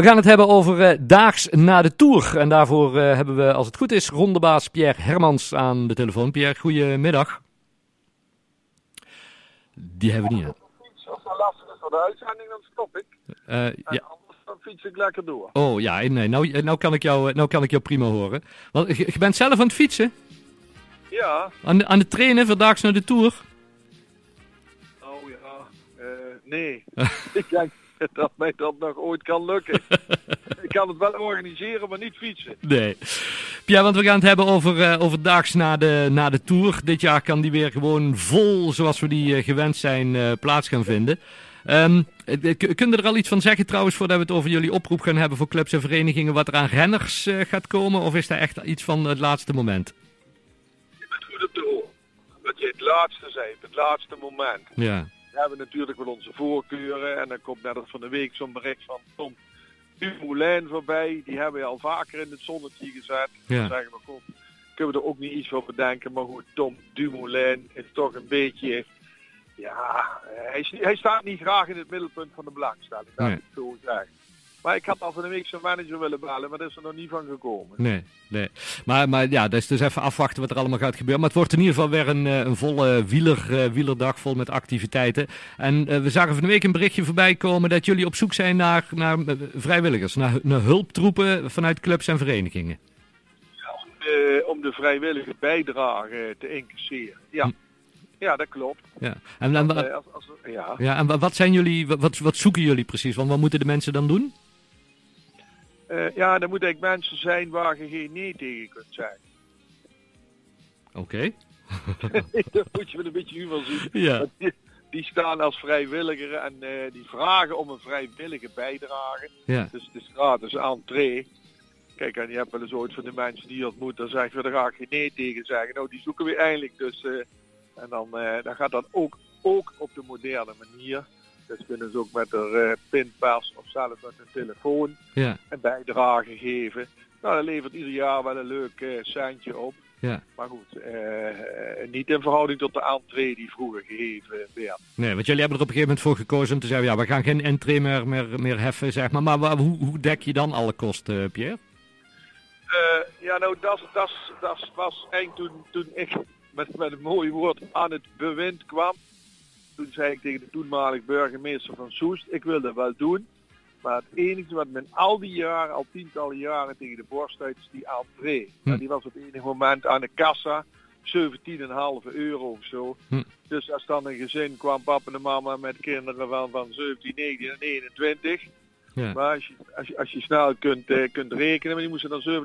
We gaan het hebben over uh, daags na de Tour. En daarvoor uh, hebben we, als het goed is, rondebaas Pierre Hermans aan de telefoon. Pierre, goedemiddag. Die hebben we niet. Hè? Als het lastig is voor de uitzending, dan stop ik. Ja. anders dan fiets ik lekker door. Oh ja, nee, nou, nou, kan ik jou, nou kan ik jou prima horen. Want je, je bent zelf aan het fietsen? Ja. Aan de, aan de trainen voor daags naar de Tour? Oh ja, nee. ik denk dat mij dat nog ooit kan lukken. ik kan het wel organiseren, maar niet fietsen. Nee. Pierre, want we gaan het hebben over, uh, over daags na de, na de Tour. Dit jaar kan die weer gewoon vol, zoals we die uh, gewend zijn, uh, plaats gaan vinden. Um, kunnen er al iets van zeggen trouwens, voordat we het over jullie oproep gaan hebben voor clubs en verenigingen, wat er aan renners gaat komen? Of is daar echt iets van het laatste moment? Je bent goed op de hoogte. Wat je het laatste zei, het laatste moment. Ja. We hebben natuurlijk wel onze voorkeuren en dan komt net als van de week zo'n bericht van Tom Dumoulin voorbij. Die hebben we al vaker in het zonnetje gezet. Ja. Dan zeggen we, goed, kunnen we er ook niet iets voor bedenken. Maar goed, Tom Dumoulin is toch een beetje... Ja, hij, hij staat niet graag in het middelpunt van de belangstelling. Dat Nee. ik zo zeggen. Maar ik had al van de week zijn manager willen bellen, maar dat is er nog niet van gekomen. Nee, nee. Maar, maar ja, dus, dus even afwachten wat er allemaal gaat gebeuren. Maar het wordt in ieder geval weer een, eh, een volle wieler, uh, wielerdag vol met activiteiten. En uh, we zagen van de week een berichtje voorbij komen dat jullie op zoek zijn naar, naar vrijwilligers, naar, naar hulptroepen vanuit clubs en verenigingen. Ja, om, de, om de vrijwillige bijdrage te incasseren. Ja. Hm. Ja, dat klopt. Ja. En, en, Want, als, als, ja. ja, en wat zijn jullie, wat, wat zoeken jullie precies? Want wat moeten de mensen dan doen? Uh, ja, er moeten eigenlijk mensen zijn waar je geen nee tegen kunt zijn. Oké. Okay. dat moet je met een beetje humor zien. Ja. Die, die, staan als vrijwilliger en uh, die vragen om een vrijwillige bijdrage. Ja. Dus het is gratis entree. Kijk, en je hebt wel eens ooit van de mensen die je ontmoet, dan zeggen we, daar ga ik geen nee tegen zeggen. Nou, die zoeken we eindelijk. Dus, uh, en dan, dan gaat dat ook, ook op de moderne manier. Dus kunnen ze ook met een uh, pinpas of zelfs met een telefoon ja. een bijdrage geven. Nou, dat levert ieder jaar wel een leuk uh, centje op. Ja. Maar goed, uh, niet in verhouding tot de entree die vroeger gegeven werd. Nee, want jullie hebben er op een gegeven moment voor gekozen om te zeggen, ja, we gaan geen entree meer, meer, meer heffen, zeg maar. Maar waar, hoe, hoe, dek je dan alle kosten, Pierre? ja, nou, dat, dat, dat was eigenlijk toen, toen ik met, met een mooi woord aan het bewind kwam toen zei ik tegen de toenmalige burgemeester van Soest, ik wil dat wel doen. Maar het enige wat men al die jaren, al tientallen jaren tegen de borst uit, is die entree. Hm. Nou, die was op enig moment aan de kassa 17,5 euro of zo. Hm. Dus als dan een gezin kwam, papa en mama met kinderen van, van 17, 19 en 21. Ja. Maar als je, als je, als je snel kunt, uh, kunt rekenen, maar die moesten dan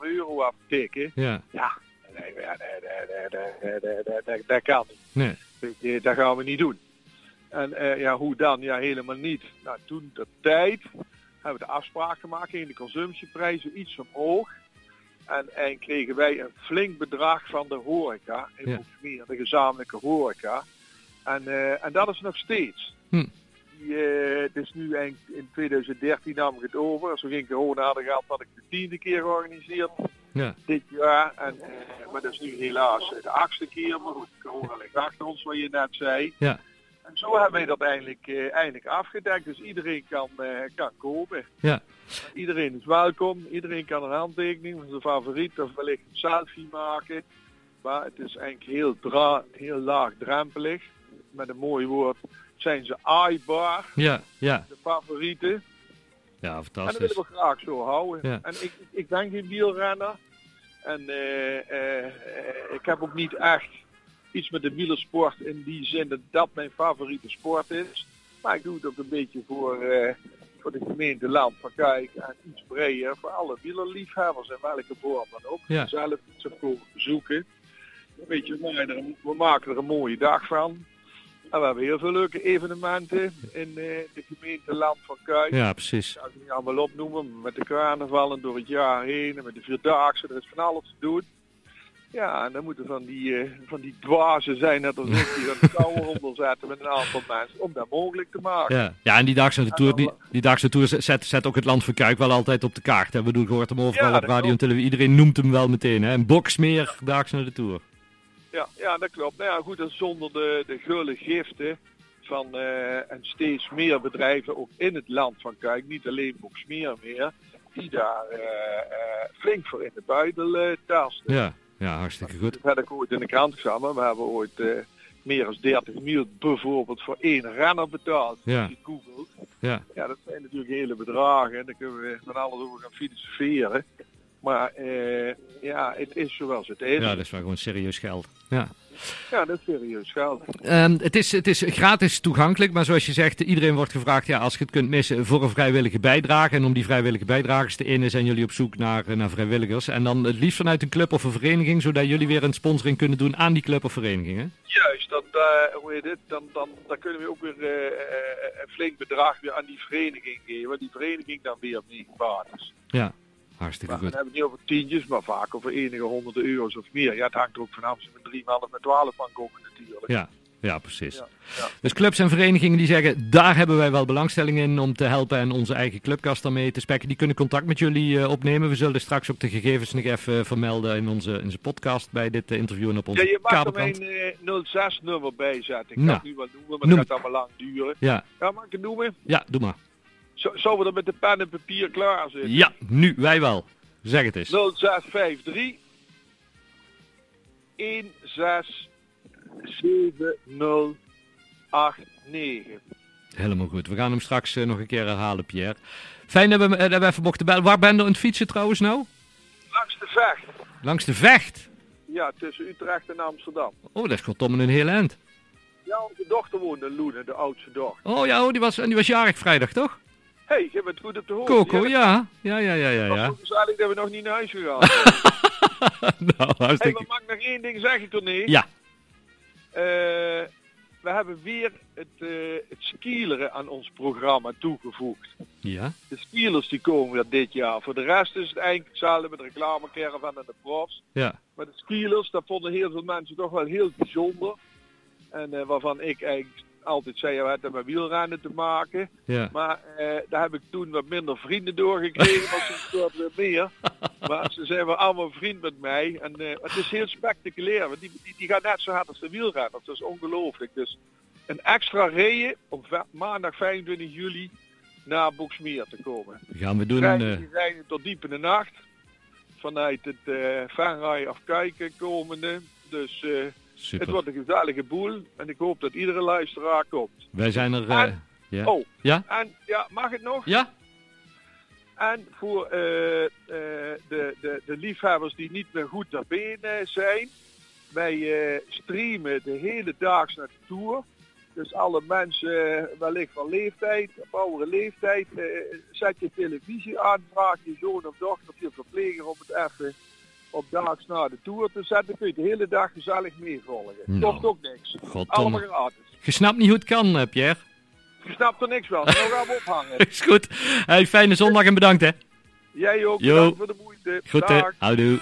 87,5 euro aftikken. Ja. Ja, nee, nee, nee, nee, nee, nee, dat kan niet. Nee. Dat gaan we niet doen. En uh, ja, hoe dan? Ja, helemaal niet. Nou, toen de tijd hebben we de afspraak gemaakt in de consumptieprijzen iets omhoog. En, en kregen wij een flink bedrag van de horeca, in Ja. meer de gezamenlijke horeca. En, uh, en dat is nog steeds. Hm. Die, uh, het is nu in, in 2013 nam ik het over. Zo ging corona hadden gehad, had ik de tiende keer georganiseerd Ja. dit jaar. En, uh, maar dat is nu helaas de achtste keer. Maar goed, corona ligt achter ons, wat je net zei. Ja. En zo hebben wij dat eindelijk, uh, eindelijk afgedekt. Dus iedereen kan, kan komen. Ja. Iedereen is welkom. Iedereen kan een handtekening van zijn favoriet of wellicht een selfie maken. Maar het is eigenlijk heel, dra heel laagdrempelig. Met een mooi woord zijn ze aaibaar. Ja, ja. De favorieten. Ja, En dat fantastisch. willen we graag zo houden. Ja. En ik, ik ben geen wielrenner. En uh, uh, ik heb ook niet echt iets met de wielersport in die zin dat dat mijn favoriete sport is. Maar ik doe het ook een beetje voor, uh, voor de gemeente Land van Kijk en iets breder voor alle wielerliefhebbers in welke vorm dan ook. Ja. Zelf iets op komen bezoeken. Weet je, we maken, er, we maken er een mooie dag van. En we hebben heel veel leuke evenementen in uh, de gemeente Land van Kuik. Ja, precies. Ik zou het niet allemaal opnoemen, met de carnaval door het jaar heen en met de Vierdaagse, er is van alles te doen. Ja, en dan moeten van die, uh, van die dwazen zijn dat er die een touwen onder zetten met een aantal mensen om dat mogelijk te maken. Ja, ja en die Daagse Tour, die, die Daagse Tour zet, zet ook het land van Kuik wel altijd op de kaart. Hè. We doen gehoord hem overal Ja, op dat radio en televisie. Iedereen noemt hem wel meteen. Hè. Een boksmeer Daagse naar de Tour. Ja, ja, dat klopt. Nou ja, goed, en zonder de, de gulle giften van en steeds meer bedrijven ook in het land van Kijk, niet alleen Boksmeer meer, die daar flink voor in de buidel tasten. Ja, ja, hartstikke goed. Dat heb ik ooit in de krant maar we hebben ooit meer dan 30 miljoen bijvoorbeeld voor één renner betaald. Ja. Googelt. Ja. ja, dat zijn natuurlijk hele bedragen. En daar kunnen we van alles over gaan filosoferen. Maar eh, ja, het is zoals het is. Ja, dat is wel gewoon serieus geld. Ja. Ja, dat is serieus geld. Um, het, is, het is gratis toegankelijk, maar zoals je zegt, iedereen wordt gevraagd, ja, als je het kunt missen, voor een vrijwillige bijdrage. En om die vrijwillige bijdragers te innen zijn jullie op zoek naar, eh, naar vrijwilligers. En dan het liefst vanuit een club of een vereniging, zodat jullie weer een sponsoring kunnen doen aan die club of vereniging. Hè? Juist, dan, uh, hoe heet het, dan, dan, dan kunnen we ook weer uh, een flink bedrag weer aan die vereniging geven. Die vereniging dan weer mee gebaat is. Ja. Hartstikke maar goed. We hebben het niet over tientjes, maar vaak over enige honderden euro's of meer. Ja, het hangt er ook vanaf ze met drie maanden met twaalf van komen natuurlijk. Ja, ja precies. Ja, ja. Dus clubs en verenigingen die zeggen, daar hebben wij wel belangstelling in om te helpen en onze eigen clubkast daarmee te spekken. Die kunnen contact met jullie uh, opnemen. We zullen straks ook de gegevens nog even vermelden in onze, in onze podcast bij dit uh, interview en op onze Ja, je mag er mijn uh, 06 nummer bij zetten. Ik Nou, kan het nu wel noemen, maar dat gaat allemaal lang duren. Ja, Ja, mag ik het noemen? ja, doe maar. Zo, zouden we er met de pen en papier klaar zitten? Ja, nu, wij wel. Zeg het eens. 0653 167089. Helemaal goed. We gaan hem straks uh, nog een keer herhalen, Pierre. Fijn dat we, uh, dat we even mochten bellen. Waar ben je aan het fietsen trouwens nou? Langs de vecht. Langs de vecht? Ja, tussen Utrecht en Amsterdam. Oh, dat is goddomme een heel eind. Ja, onze dochter woont in Loenen, de oudste dochter. Oh ja, oh, die, was, die was jarig vrijdag, toch? Hé, hey, je bent goed op de hoogte. Coco, ja. Ja, ja, ja, ja. ja. Het is eigenlijk dat we nog niet naar huis gegaan nou, hey, hartstikke... maar mag ik nog één ding zeggen, Tournee? Ja. Uh, we hebben weer het, uh, het skileren aan ons programma toegevoegd. Ja. De skielers die komen weer dit jaar. Voor de rest is het eigenlijk hetzelfde met de reclamecaravan en de profs. Ja. Maar de skielers, dat vonden heel veel mensen toch wel heel bijzonder. En uh, waarvan ik eigenlijk altijd zei, het heeft met wielrennen te maken. Ja. Maar uh, daar heb ik toen wat minder vrienden doorgekregen, maar sinds kort weer meer. Maar ze zijn wel allemaal vriend met mij. En uh, het is heel spectaculair, want die, die, die gaat net zo hard als de wielrenners. Dat is ongelooflijk. Dus een extra reden om maandag 25 juli naar Boksmeer te komen. Gaan we doen. Treinen, die rijden tot diep in de nacht. Vanuit het uh, Fanrij afkijken komende. Dus... Uh, Super. het wordt een gezellige boel en ik hoop dat iedere luisteraar komt. Wij zijn er. Uh, en, ja. Oh, ja? en ja, mag het nog? Ja? En voor uh, uh, de, de, de liefhebbers die niet meer goed ter benen zijn, wij streamen de hele dag naar de tour. Dus alle mensen, wellicht van leeftijd, of oudere leeftijd, zet je televisie aan, vraag je zoon of dochter of je verpleger om het even op daags na de tour te zetten, kun je de hele dag gezellig meevolgen. Nou, Kost ook niks. Goddomme. Allemaal gratis. Je snapt niet hoe het kan, uh, Pierre. Je snapt er niks van. Nou gaan we ophangen. Is goed. Hey, fijne zondag en bedankt hè. Jij ook. Bedankt voor de moeite. Goed hè. Houdoe.